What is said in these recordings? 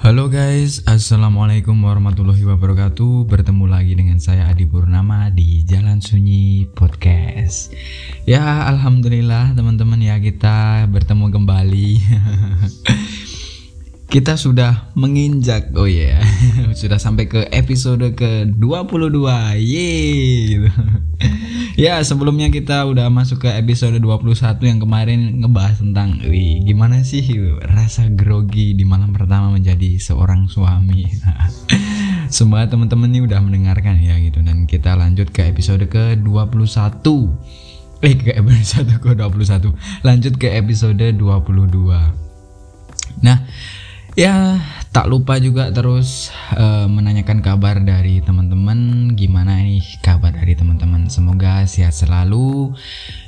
Halo guys, Assalamualaikum warahmatullahi wabarakatuh. Bertemu lagi dengan saya Adi Purnama di Jalan Sunyi Podcast. Ya Alhamdulillah teman-teman ya kita bertemu kembali. Kita sudah menginjak, oh ya yeah. Sudah sampai ke episode ke-22 Yeay Ya sebelumnya kita udah masuk ke episode 21 yang kemarin ngebahas tentang wih, Gimana sih rasa grogi di malam pertama menjadi seorang suami? Semua teman-teman ini udah mendengarkan ya gitu. Dan kita lanjut ke episode ke-21 Eh ke episode ke-21 Lanjut ke episode 22 Nah ya tak lupa juga terus uh, menanyakan kabar dari teman-teman. Gimana nih kabar dari teman-teman? Semoga sehat selalu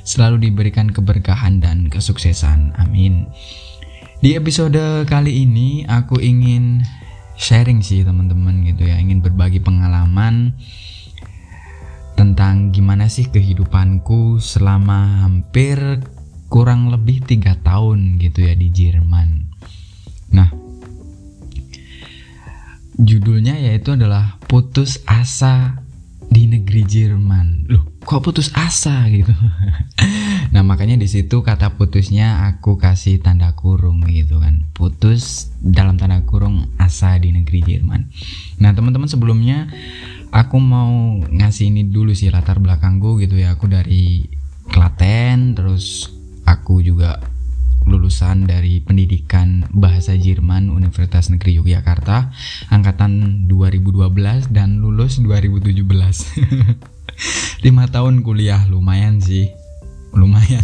selalu diberikan keberkahan dan kesuksesan. Amin. Di episode kali ini aku ingin sharing sih teman-teman gitu ya. Ingin berbagi pengalaman tentang gimana sih kehidupanku selama hampir kurang lebih tiga tahun gitu ya di Jerman. Nah judulnya yaitu adalah putus asa di negeri Jerman. Loh, kok putus asa gitu? nah, makanya di situ kata putusnya aku kasih tanda kurung gitu kan. Putus dalam tanda kurung asa di negeri Jerman. Nah, teman-teman sebelumnya aku mau ngasih ini dulu sih latar belakangku gitu ya. Aku dari Klaten, terus aku juga lulusan dari pendidikan bahasa Jerman Universitas Negeri Yogyakarta angkatan 2012 dan lulus 2017 lima tahun kuliah lumayan sih. Lumayan.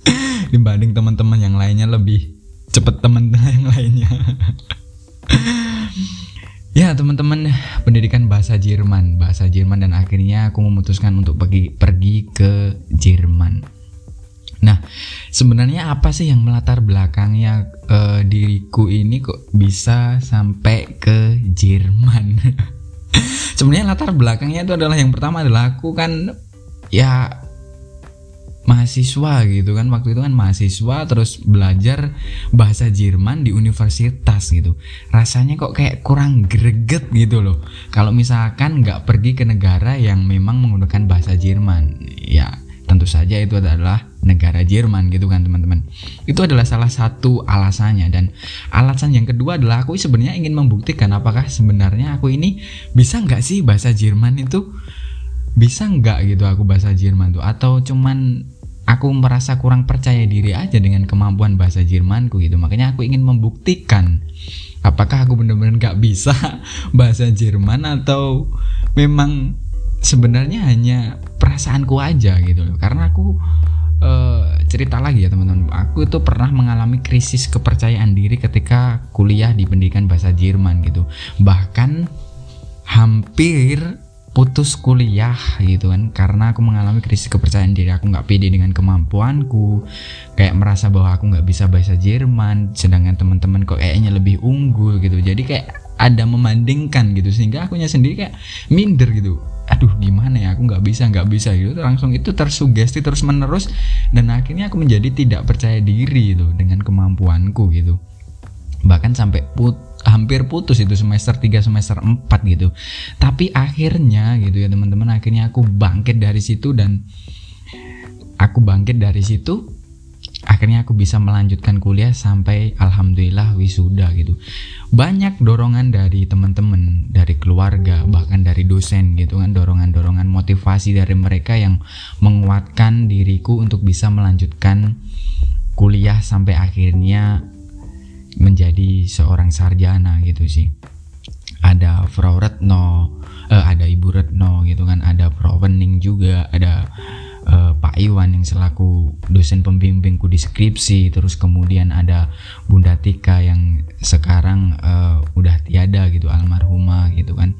Dibanding teman-teman yang lainnya lebih cepet teman yang lainnya. Ya teman-teman pendidikan bahasa Jerman. Bahasa Jerman dan akhirnya aku memutuskan untuk pergi pergi ke Jerman Nah, sebenarnya apa sih yang melatar belakangnya uh, diriku ini kok bisa sampai ke Jerman? sebenarnya latar belakangnya itu adalah yang pertama adalah aku kan ya mahasiswa gitu kan. Waktu itu kan mahasiswa terus belajar bahasa Jerman di universitas gitu. Rasanya kok kayak kurang greget gitu loh. Kalau misalkan nggak pergi ke negara yang memang menggunakan bahasa Jerman ya tentu saja itu adalah negara Jerman gitu kan teman-teman. Itu adalah salah satu alasannya. Dan alasan yang kedua adalah aku sebenarnya ingin membuktikan apakah sebenarnya aku ini bisa nggak sih bahasa Jerman itu? Bisa nggak gitu aku bahasa Jerman tuh? Atau cuman aku merasa kurang percaya diri aja dengan kemampuan bahasa Jermanku gitu. Makanya aku ingin membuktikan apakah aku benar-benar nggak bisa bahasa Jerman atau memang sebenarnya hanya perasaanku aja gitu loh. Karena aku uh, cerita lagi ya teman-teman. Aku itu pernah mengalami krisis kepercayaan diri ketika kuliah di pendidikan bahasa Jerman gitu. Bahkan hampir putus kuliah gitu kan. Karena aku mengalami krisis kepercayaan diri. Aku nggak pede dengan kemampuanku. Kayak merasa bahwa aku nggak bisa bahasa Jerman. Sedangkan teman-teman kok kayaknya lebih unggul gitu. Jadi kayak ada membandingkan gitu. Sehingga akunya sendiri kayak minder gitu aduh gimana ya? Aku nggak bisa nggak bisa. Gitu. Langsung itu tersugesti terus menerus dan akhirnya aku menjadi tidak percaya diri itu dengan kemampuanku gitu. Bahkan sampai put hampir putus itu semester 3 semester 4 gitu. Tapi akhirnya gitu ya teman-teman akhirnya aku bangkit dari situ dan aku bangkit dari situ akhirnya aku bisa melanjutkan kuliah sampai alhamdulillah wisuda gitu. Banyak dorongan dari teman-teman dari keluarga bahkan dari dosen gitu kan. Dorongan-dorongan motivasi dari mereka yang menguatkan diriku untuk bisa melanjutkan kuliah sampai akhirnya menjadi seorang sarjana gitu sih. Ada Frau Retno eh, ada Ibu Retno gitu kan. Ada Frau Wening juga ada uh, Pak Iwan yang selaku dosen pembimbingku di skripsi terus kemudian ada Bunda Tika yang sekarang uh, udah tiada gitu almarhumah gitu kan.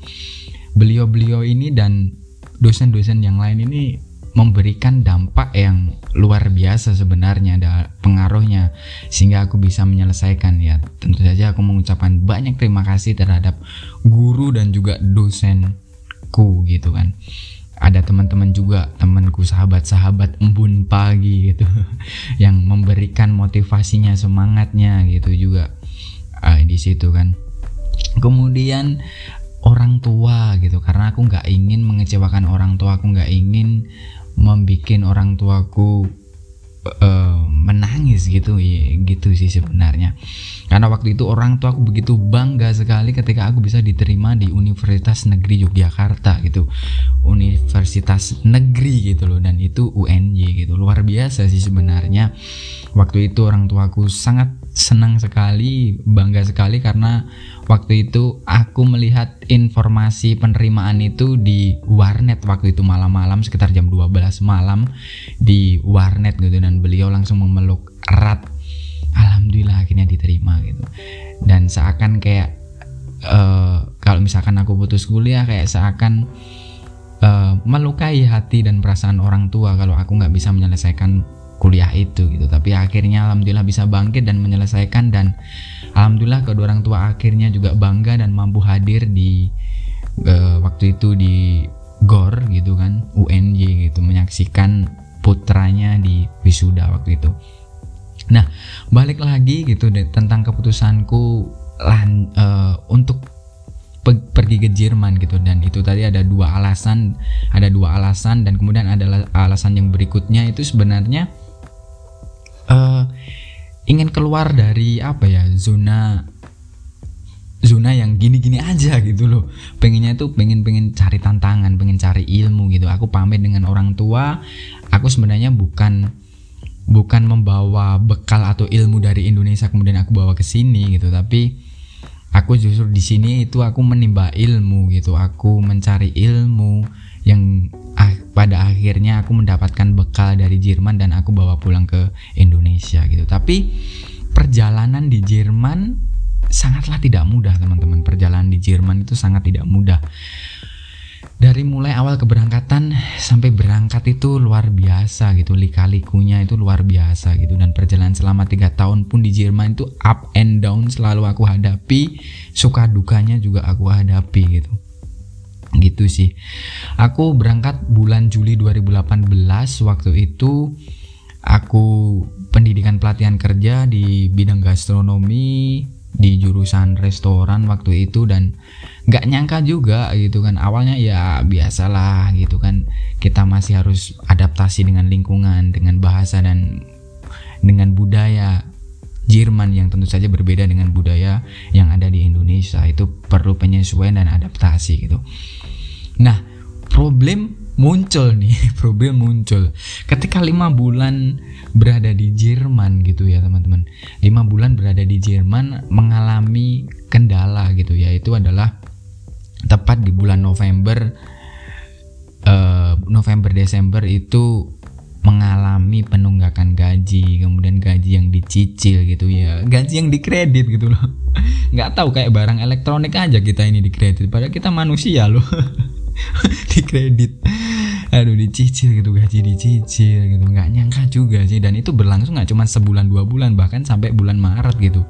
Beliau-beliau ini dan dosen-dosen yang lain ini memberikan dampak yang luar biasa sebenarnya ada pengaruhnya sehingga aku bisa menyelesaikan. Ya tentu saja aku mengucapkan banyak terima kasih terhadap guru dan juga dosenku gitu kan ada teman-teman juga temanku sahabat-sahabat embun pagi gitu yang memberikan motivasinya semangatnya gitu juga uh, di situ kan. Kemudian orang tua gitu karena aku nggak ingin mengecewakan orang tua aku nggak ingin membuat orang tuaku uh, menangis gitu ya gitu sih sebenarnya. Karena waktu itu orang tua aku begitu bangga sekali ketika aku bisa diterima di Universitas Negeri Yogyakarta gitu. Universitas Negeri gitu loh dan itu UNY gitu. Luar biasa sih sebenarnya. Waktu itu orang tuaku sangat senang sekali bangga sekali karena waktu itu aku melihat informasi penerimaan itu di warnet waktu itu malam-malam sekitar jam 12 malam di warnet gitu dan beliau langsung memeluk erat. Alhamdulillah akhirnya diterima gitu. Dan seakan kayak uh, kalau misalkan aku putus kuliah kayak seakan uh, melukai hati dan perasaan orang tua kalau aku nggak bisa menyelesaikan kuliah itu gitu. Tapi akhirnya alhamdulillah bisa bangkit dan menyelesaikan dan alhamdulillah kedua orang tua akhirnya juga bangga dan mampu hadir di uh, waktu itu di GOR gitu kan UNJ gitu menyaksikan putranya di wisuda waktu itu. Nah, balik lagi gitu deh tentang keputusanku lan, uh, untuk pe pergi ke Jerman gitu. Dan itu tadi ada dua alasan, ada dua alasan dan kemudian ada alasan yang berikutnya itu sebenarnya uh, ingin keluar dari apa ya zona zona yang gini-gini aja gitu loh. Pengennya itu pengen pengen cari tantangan pengen cari ilmu gitu. Aku pamit dengan orang tua. Aku sebenarnya bukan bukan membawa bekal atau ilmu dari Indonesia kemudian aku bawa ke sini gitu. Tapi aku justru di sini itu aku menimba ilmu gitu. Aku mencari ilmu pada akhirnya aku mendapatkan bekal dari Jerman dan aku bawa pulang ke Indonesia gitu. Tapi perjalanan di Jerman sangatlah tidak mudah teman-teman. Perjalanan di Jerman itu sangat tidak mudah. Dari mulai awal keberangkatan sampai berangkat itu luar biasa gitu. Lika-likunya itu luar biasa gitu. Dan perjalanan selama tiga tahun pun di Jerman itu up and down selalu aku hadapi. Suka dukanya juga aku hadapi gitu gitu sih. Aku berangkat bulan Juli 2018 waktu itu aku pendidikan pelatihan kerja di bidang gastronomi di jurusan restoran waktu itu dan nggak nyangka juga gitu kan. Awalnya ya biasalah gitu kan. Kita masih harus adaptasi dengan lingkungan dengan bahasa dan dengan budaya Jerman yang tentu saja berbeda dengan budaya yang ada di Indonesia. Itu perlu penyesuaian dan adaptasi gitu. Nah problem muncul nih problem muncul. Ketika lima bulan berada di Jerman gitu ya teman-teman. Lima bulan berada di Jerman mengalami kendala gitu ya itu adalah tepat di bulan November uh, November Desember itu mengalami penunggakan gaji kemudian gaji yang dicicil gitu ya. Gaji yang dikredit gitu loh. Nggak tahu kayak barang elektronik aja kita ini dikredit. Padahal kita manusia loh. Dikredit aduh dicicil gitu gaji dicicil gitu. Nggak nyangka juga sih. Dan itu berlangsung nggak cuma sebulan dua bulan bahkan sampai bulan Maret gitu.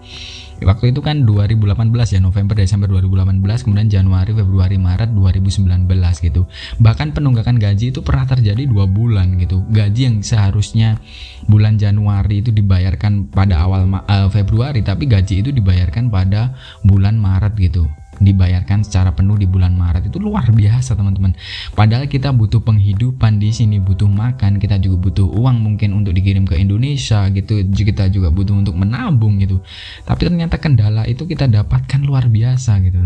Waktu itu kan 2018 ya November Desember 2018 kemudian Januari Februari Maret 2019 gitu. Bahkan penunggakan gaji itu pernah terjadi dua bulan gitu. Gaji yang seharusnya bulan Januari itu dibayarkan pada awal uh, Februari tapi gaji itu dibayarkan pada bulan Maret gitu dibayarkan secara penuh di bulan Maret itu luar biasa teman-teman. Padahal kita butuh penghidupan di sini, butuh makan, kita juga butuh uang mungkin untuk dikirim ke Indonesia gitu. Kita juga butuh untuk menabung gitu. Tapi ternyata kendala itu kita dapatkan luar biasa gitu.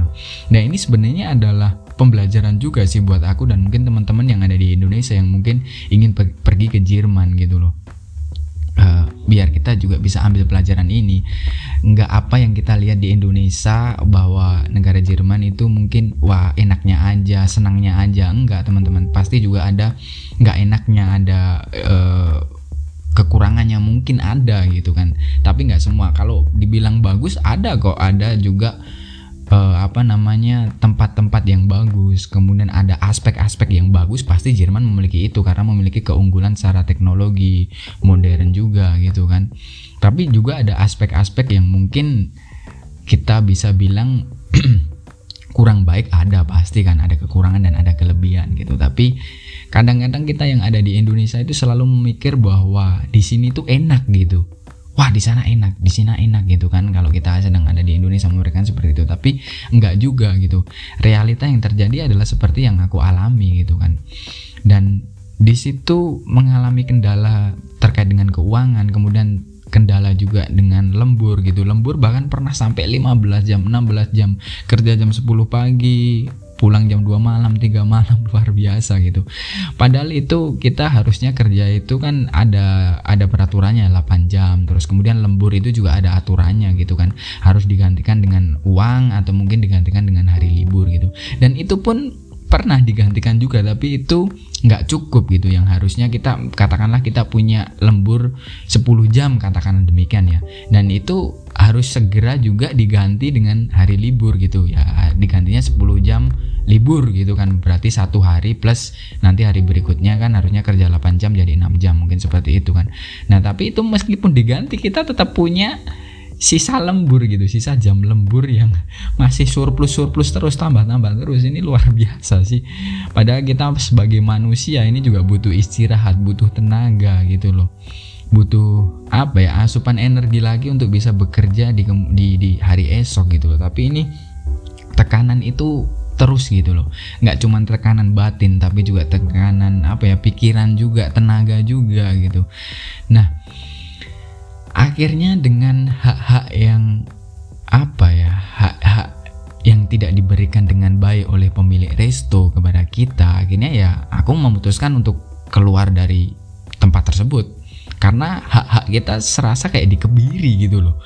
Nah, ini sebenarnya adalah pembelajaran juga sih buat aku dan mungkin teman-teman yang ada di Indonesia yang mungkin ingin pergi ke Jerman gitu loh biar kita juga bisa ambil pelajaran ini. Nggak apa yang kita lihat di Indonesia bahwa negara Jerman itu mungkin wah enaknya aja senangnya aja. Enggak teman-teman. Pasti juga ada nggak enaknya ada uh, kekurangannya mungkin ada gitu kan. Tapi nggak semua. Kalau dibilang bagus ada kok. Ada juga uh, apa namanya tempat-tempat yang bagus kemudian ada aspek-aspek yang bagus pasti Jerman memiliki itu karena memiliki keunggulan secara teknologi modern juga gitu kan. Tapi juga ada aspek-aspek yang mungkin kita bisa bilang kurang baik ada pasti kan ada kekurangan dan ada kelebihan gitu. Tapi kadang-kadang kita yang ada di Indonesia itu selalu memikir bahwa di sini tuh enak gitu wah di sana enak di sini enak gitu kan. Kalau kita sedang ada di Indonesia mereka seperti itu. Tapi enggak juga gitu. Realita yang terjadi adalah seperti yang aku alami gitu kan. Dan di situ mengalami kendala terkait dengan keuangan kemudian kendala juga dengan lembur gitu. Lembur bahkan pernah sampai 15 jam 16 jam kerja jam 10 pagi pulang jam 2 malam 3 malam luar biasa gitu. Padahal itu kita harusnya kerja itu kan ada ada peraturannya 8 jam. Terus kemudian lembur itu juga ada aturannya gitu kan. Harus digantikan dengan uang atau mungkin digantikan dengan hari libur gitu. Dan itu pun pernah digantikan juga tapi itu nggak cukup gitu. Yang harusnya kita katakanlah kita punya lembur 10 jam katakan demikian ya. Dan itu harus segera juga diganti dengan hari libur gitu. Ya digantinya 10 jam libur gitu kan. Berarti satu hari plus nanti hari berikutnya kan harusnya kerja 8 jam jadi 6 jam mungkin seperti itu kan. Nah tapi itu meskipun diganti kita tetap punya sisa lembur gitu sisa jam lembur yang masih surplus surplus terus tambah tambah terus. Ini luar biasa sih. Padahal kita sebagai manusia ini juga butuh istirahat butuh tenaga gitu loh butuh apa ya asupan energi lagi untuk bisa bekerja di di, di hari esok gitu loh. Tapi ini tekanan itu terus gitu loh. Nggak cuma tekanan batin tapi juga tekanan apa ya pikiran juga tenaga juga gitu. Nah akhirnya dengan hak-hak yang apa ya hak-hak yang tidak diberikan dengan baik oleh pemilik resto kepada kita akhirnya ya aku memutuskan untuk keluar dari tempat tersebut karena hak-hak kita serasa kayak dikebiri gitu loh.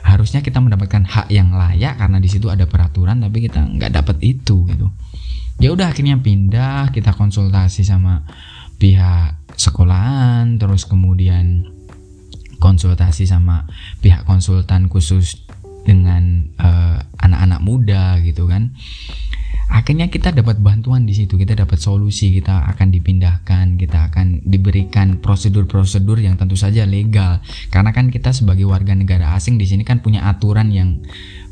Harusnya kita mendapatkan hak yang layak karena di situ ada peraturan tapi kita nggak dapat itu gitu. Ya udah akhirnya pindah kita konsultasi sama pihak sekolahan terus kemudian konsultasi sama pihak konsultan khusus dengan eh, anak-anak uh, muda gitu kan akhirnya kita dapat bantuan di situ kita dapat solusi kita akan dipindahkan kita akan diberikan prosedur-prosedur yang tentu saja legal. Karena kan kita sebagai warga negara asing di sini kan punya aturan yang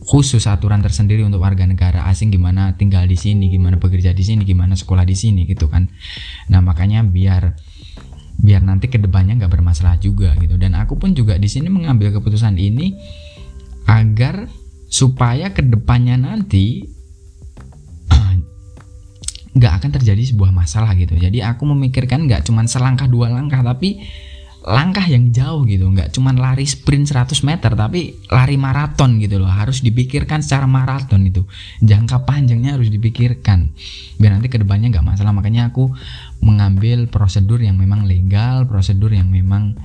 khusus aturan tersendiri untuk warga negara asing gimana tinggal di sini gimana bekerja di sini gimana sekolah di sini gitu kan. Nah makanya biar biar nanti ke depannya nggak bermasalah juga gitu. Dan aku pun juga di sini mengambil keputusan ini agar supaya ke depannya nanti nggak akan terjadi sebuah masalah gitu. Jadi aku memikirkan nggak cuma selangkah dua langkah tapi langkah yang jauh gitu. Nggak cuma lari sprint 100 meter tapi lari maraton gitu loh. Harus dipikirkan secara maraton itu. Jangka panjangnya harus dipikirkan. Biar nanti ke depannya nggak masalah. Makanya aku mengambil prosedur yang memang legal prosedur yang memang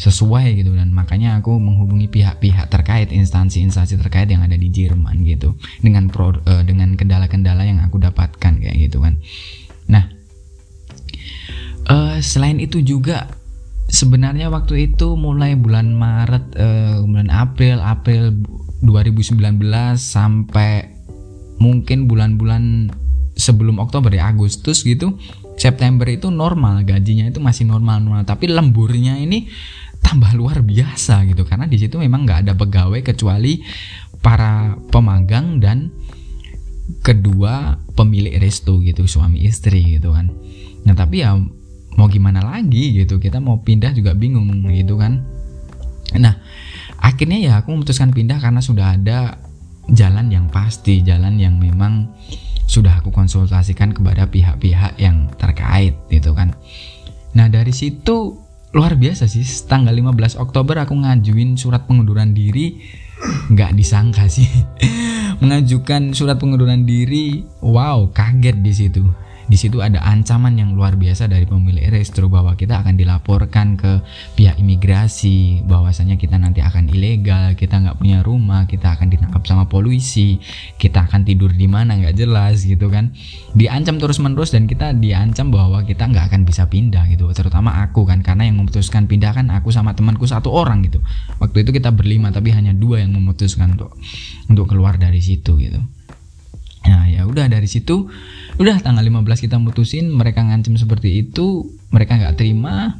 sesuai gitu. Dan makanya aku menghubungi pihak-pihak terkait instansi-instansi terkait yang ada di Jerman gitu. Dengan pro, uh, dengan kendala-kendala yang aku dapatkan kayak gitu kan. Nah uh, selain itu juga sebenarnya waktu itu mulai bulan Maret uh, bulan April April 2019 sampai mungkin bulan-bulan sebelum Oktober ya Agustus gitu September itu normal gajinya itu masih normal normal tapi lemburnya ini tambah luar biasa gitu. Karena di situ memang nggak ada pegawai kecuali para pemagang dan kedua pemilik resto gitu suami istri gitu kan. Nah tapi ya mau gimana lagi gitu. Kita mau pindah juga bingung gitu kan. Nah akhirnya ya aku memutuskan pindah karena sudah ada jalan yang pasti jalan yang memang sudah aku konsultasikan kepada pihak-pihak yang terkait gitu kan. Nah dari situ luar biasa sih tanggal 15 Oktober aku ngajuin surat pengunduran diri. Nggak disangka sih. Mengajukan surat pengunduran diri wow kaget di situ di situ ada ancaman yang luar biasa dari pemilik resto bahwa kita akan dilaporkan ke pihak imigrasi bahwasanya kita nanti akan ilegal kita nggak punya rumah kita akan ditangkap sama polisi kita akan tidur di mana nggak jelas gitu kan. Diancam terus menerus dan kita diancam bahwa kita nggak akan bisa pindah gitu. Terutama aku kan karena yang memutuskan pindah kan aku sama temanku satu orang gitu. Waktu itu kita berlima tapi hanya dua yang memutuskan untuk untuk keluar dari situ gitu. Nah ya udah dari situ udah tanggal 15 kita mutusin mereka ngancem seperti itu mereka nggak terima.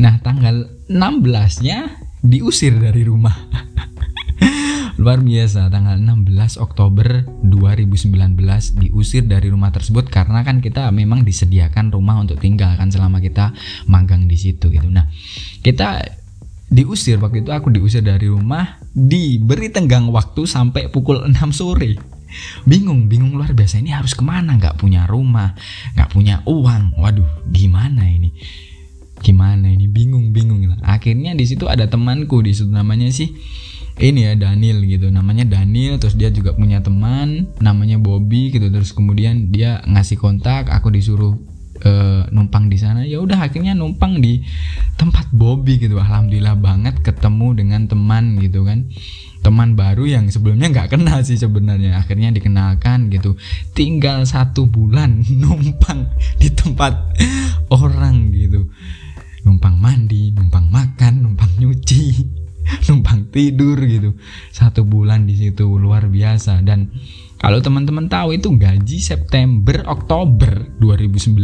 Nah tanggal 16 nya diusir dari rumah. Luar biasa tanggal 16 Oktober 2019 diusir dari rumah tersebut karena kan kita memang disediakan rumah untuk tinggal kan selama kita magang di situ gitu. Nah, kita diusir waktu itu aku diusir dari rumah diberi tenggang waktu sampai pukul 6 sore bingung bingung luar biasa. Ini harus ke mana? Nggak punya rumah nggak punya uang. Waduh gimana ini? Gimana ini? Bingung bingung. Akhirnya di situ ada temanku di situ namanya sih ini ya Daniel gitu. Namanya Daniel terus dia juga punya teman namanya Bobby gitu. Terus kemudian dia ngasih kontak aku disuruh uh, numpang di sana. Ya udah akhirnya numpang di tempat Bobby gitu. Alhamdulillah banget ketemu dengan teman gitu kan teman baru yang sebelumnya nggak kenal sih sebenarnya. Akhirnya dikenalkan gitu. Tinggal satu bulan numpang di tempat orang gitu. Numpang mandi numpang makan numpang nyuci numpang tidur gitu. Satu bulan di situ luar biasa. Dan kalau teman-teman tahu itu gaji September Oktober 2019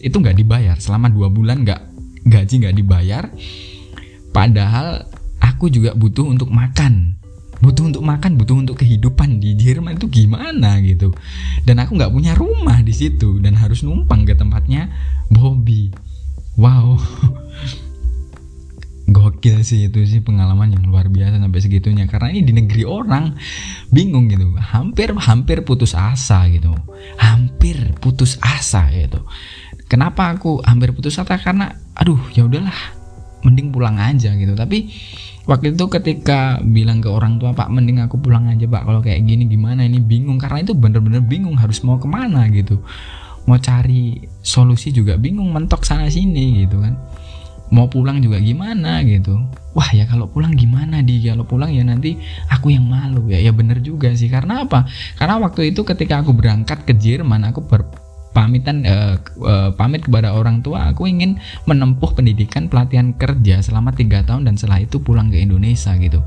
itu nggak dibayar. Selama dua bulan nggak gaji nggak dibayar. Padahal aku juga butuh untuk makan, butuh untuk makan, butuh untuk kehidupan di Jerman itu gimana gitu. Dan aku nggak punya rumah di situ dan harus numpang ke tempatnya Bobby. Wow, gokil sih itu sih pengalaman yang luar biasa sampai segitunya. Karena ini di negeri orang bingung gitu. Hampir hampir putus asa gitu. Hampir putus asa gitu. Kenapa aku hampir putus asa? Karena aduh ya udahlah mending pulang aja gitu. Tapi waktu itu ketika bilang ke orang tua pak mending aku pulang aja pak. Kalau kayak gini gimana? Ini bingung. Karena itu bener-bener bingung harus mau ke mana gitu. Mau cari solusi juga bingung mentok sana sini gitu kan. Mau pulang juga gimana gitu. Wah ya kalau pulang gimana di? Kalau pulang ya nanti aku yang malu. Ya ya bener juga sih. Karena apa? Karena waktu itu ketika aku berangkat ke Jerman aku ber pamitan uh, uh, pamit kepada orang tua aku ingin menempuh pendidikan pelatihan kerja selama tiga tahun dan setelah itu pulang ke Indonesia gitu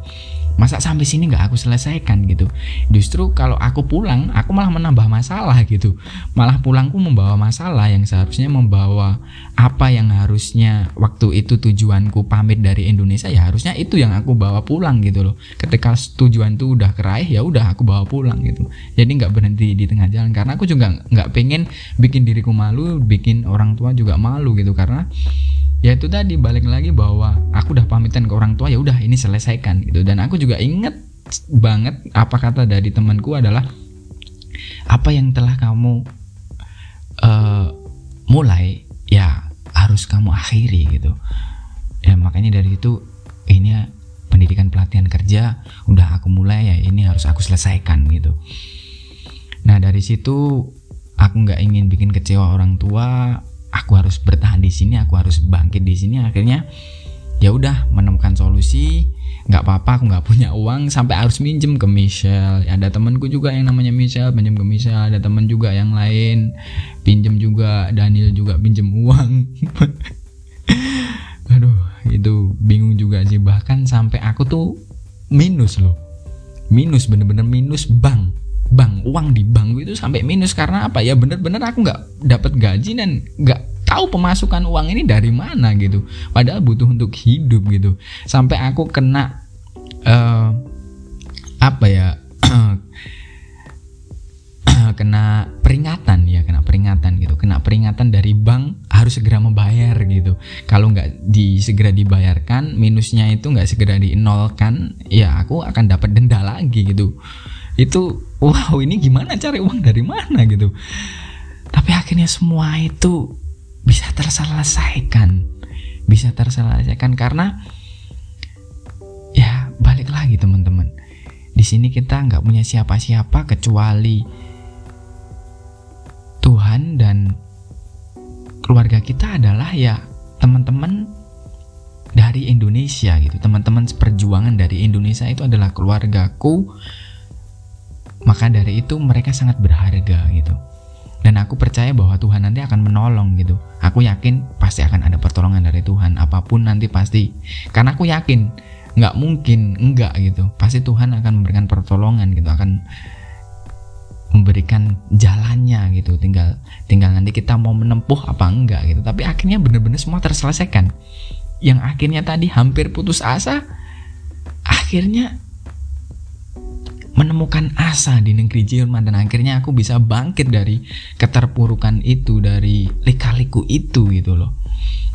masa sampai sini nggak aku selesaikan gitu? Justru kalau aku pulang aku malah menambah masalah gitu. Malah pulangku membawa masalah yang seharusnya membawa apa yang harusnya waktu itu tujuanku pamit dari Indonesia ya harusnya itu yang aku bawa pulang gitu loh. Ketika tujuan itu udah keraih ya udah aku bawa pulang gitu. Jadi nggak berhenti di tengah jalan. Karena aku juga nggak pengen bikin diriku malu bikin orang tua juga malu gitu. Karena ya itu tadi balik lagi bahwa aku udah pamitan ke orang tua ya udah ini selesaikan gitu. Dan aku juga inget banget apa kata dari temanku adalah apa yang telah kamu uh, mulai ya harus kamu akhiri gitu. Ya makanya dari itu ini pendidikan pelatihan kerja udah aku mulai ya ini harus aku selesaikan gitu. Nah dari situ aku nggak ingin bikin kecewa orang tua aku harus bertahan di sini aku harus bangkit di sini. Akhirnya ya udah menemukan solusi. Nggak apa-apa aku nggak punya uang sampai harus minjem ke Michelle. Ada temanku juga yang namanya Michelle pinjem ke Michelle. Ada teman juga yang lain pinjem juga. Daniel juga pinjem uang. Aduh itu bingung juga sih. Bahkan sampai aku tuh minus loh. Minus bener-bener minus bank bank uang di bank itu sampai minus. Karena apa ya? Bener-bener aku nggak dapat gaji dan nggak tahu pemasukan uang ini dari mana gitu. Padahal butuh untuk hidup gitu. Sampai aku kena uh, apa ya? Kena peringatan ya kena peringatan gitu. Kena peringatan dari bank harus segera membayar gitu. Kalau nggak di segera dibayarkan minusnya itu nggak segera dinolkan ya aku akan dapat denda lagi gitu itu wow ini gimana cari uang dari mana gitu. Tapi akhirnya semua itu bisa terselesaikan. Bisa terselesaikan karena ya balik lagi teman-teman. Di sini kita nggak punya siapa-siapa kecuali Tuhan dan keluarga kita adalah ya teman-teman dari Indonesia gitu. Teman-teman seperjuangan dari Indonesia itu adalah keluargaku maka dari itu mereka sangat berharga gitu. Dan aku percaya bahwa Tuhan nanti akan menolong gitu. Aku yakin pasti akan ada pertolongan dari Tuhan. Apa pun nanti pasti. Karena aku yakin nggak mungkin enggak gitu. Pasti Tuhan akan memberikan pertolongan gitu. Akan memberikan jalannya gitu. Tinggal tinggal nanti kita mau menempuh apa enggak gitu. Tapi akhirnya benar-benar semua terselesaikan. Yang akhirnya tadi hampir putus asa, akhirnya menemukan asa di negeri Jerman dan akhirnya aku bisa bangkit dari keterpurukan itu dari lika-liku itu gitu loh.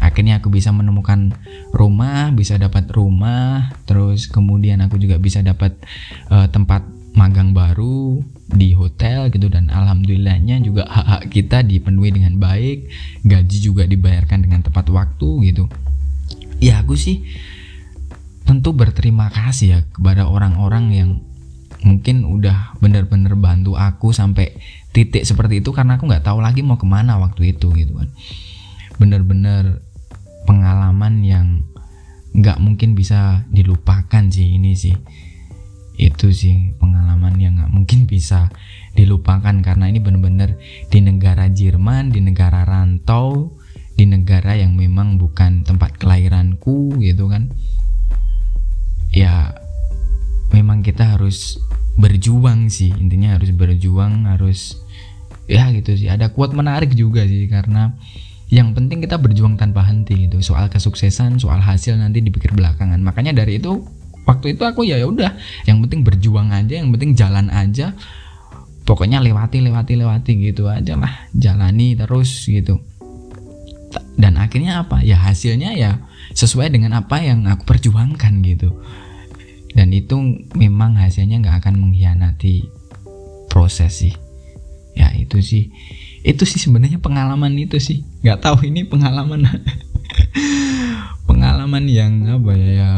Akhirnya aku bisa menemukan rumah bisa dapat rumah terus kemudian aku juga bisa dapat uh, tempat magang baru di hotel gitu dan alhamdulillahnya juga hak-hak kita dipenuhi dengan baik gaji juga dibayarkan dengan tepat waktu gitu. Ya aku sih tentu berterima kasih ya kepada orang-orang yang mungkin udah bener-bener bantu aku sampai titik seperti itu karena aku nggak tahu lagi mau ke mana waktu itu gitu kan. Bener-bener pengalaman yang nggak mungkin bisa dilupakan sih ini sih. Itu sih pengalaman yang nggak mungkin bisa dilupakan karena ini bener-bener di negara Jerman di negara rantau di negara yang memang bukan tempat kelahiranku gitu kan. Ya memang kita harus berjuang sih. Intinya harus berjuang harus ya gitu sih. Ada kuat menarik juga sih karena yang penting kita berjuang tanpa henti gitu. Soal kesuksesan soal hasil nanti dipikir belakangan. Makanya dari itu waktu itu aku ya ya udah. Yang penting berjuang aja yang penting jalan aja. Pokoknya lewati lewati lewati gitu aja lah. Jalani terus gitu. Dan akhirnya apa? Ya hasilnya ya sesuai dengan apa yang aku perjuangkan gitu dan itu memang hasilnya nggak akan mengkhianati proses sih. Ya itu sih. Itu sih sebenarnya pengalaman itu sih. Nggak tahu ini pengalaman pengalaman yang apa ya, ya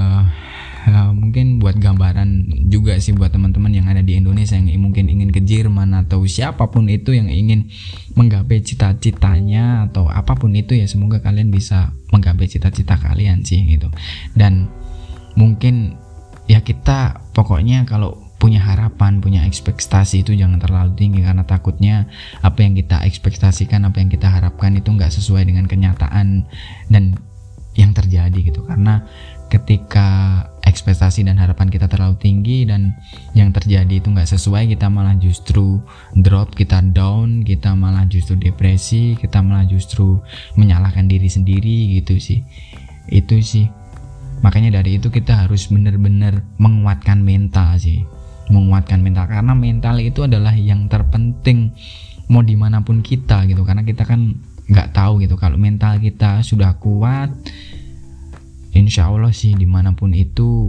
ya mungkin buat gambaran juga sih buat teman-teman yang ada di Indonesia yang mungkin ingin ke Jerman atau siapa pun itu yang ingin menggapai cita-citanya atau apa pun itu ya semoga kalian bisa menggapai cita-cita kalian sih gitu. Dan mungkin ya kita pokoknya kalau punya harapan, punya ekspektasi itu jangan terlalu tinggi karena takutnya apa yang kita ekspektasikan, apa yang kita harapkan itu nggak sesuai dengan kenyataan dan yang terjadi gitu. Karena ketika ekspektasi dan harapan kita terlalu tinggi dan yang terjadi itu nggak sesuai, kita malah justru drop, kita down, kita malah justru depresi, kita malah justru menyalahkan diri sendiri gitu sih. Itu sih makanya dari itu kita harus benar-benar menguatkan mental sih. Menguatkan mental. Karena mental itu adalah yang terpenting mau di mana pun kita gitu. Karena kita kan nggak tahu gitu. Kalau mental kita sudah kuat insya Allah sih di mana pun itu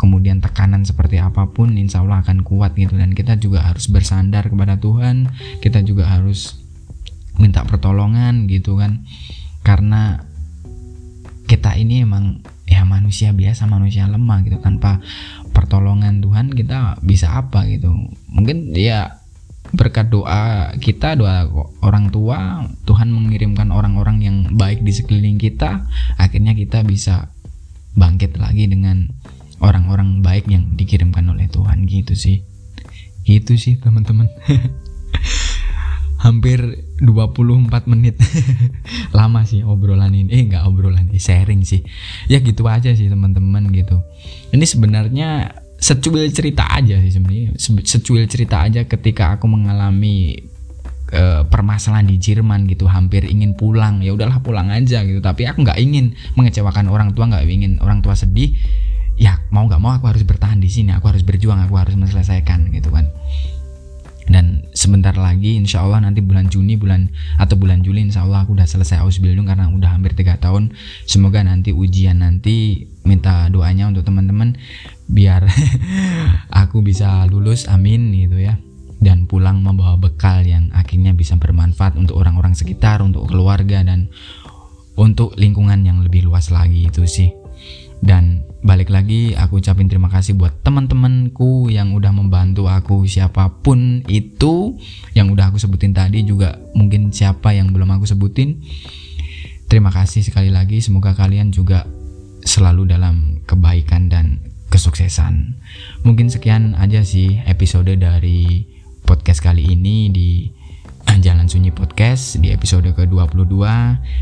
kemudian tekanan seperti apa pun insya Allah akan kuat gitu. Dan kita juga harus bersandar kepada Tuhan. Kita juga harus minta pertolongan gitu kan. Karena kita ini emang ya manusia biasa manusia lemah gitu. Tanpa pertolongan Tuhan kita bisa apa gitu. Mungkin ya berkat doa kita doa orang tua Tuhan mengirimkan orang-orang yang baik di sekeliling kita akhirnya kita bisa bangkit lagi dengan orang-orang baik yang dikirimkan oleh Tuhan gitu sih. Gitu sih teman-teman hampir 24 menit. Lama sih obrolan ini. Eh nggak obrolan ini sharing sih. Ya gitu aja sih teman-teman gitu. Ini sebenarnya secuil cerita aja sih sebenarnya. Secuil cerita aja ketika aku mengalami uh, permasalahan di Jerman gitu hampir ingin pulang. Ya udahlah pulang aja gitu. Tapi aku nggak ingin mengecewakan orang tua nggak ingin orang tua sedih. Ya mau nggak mau aku harus bertahan di sini aku harus berjuang aku harus menyelesaikan gitu kan dan sebentar lagi insya Allah nanti bulan Juni bulan atau bulan Juli insya Allah aku udah selesai Ausbildung karena udah hampir tiga tahun. Semoga nanti ujian nanti minta doanya untuk teman-teman biar aku bisa lulus amin gitu ya. Dan pulang membawa bekal yang akhirnya bisa bermanfaat untuk orang-orang sekitar untuk keluarga dan untuk lingkungan yang lebih luas lagi itu sih dan balik lagi aku ucapin terima kasih buat teman-temanku yang udah membantu aku. Siapa pun itu yang udah aku sebutin tadi juga mungkin siapa yang belum aku sebutin. Terima kasih sekali lagi. Semoga kalian juga selalu dalam kebaikan dan kesuksesan. Mungkin sekian aja sih episode dari podcast kali ini di Jalan Sunyi Podcast di episode ke-22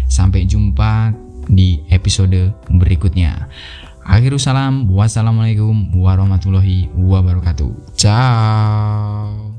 sampai jumpa di episode berikutnya. Akhirul salam, wassalamualaikum warahmatullahi wabarakatuh. Ciao.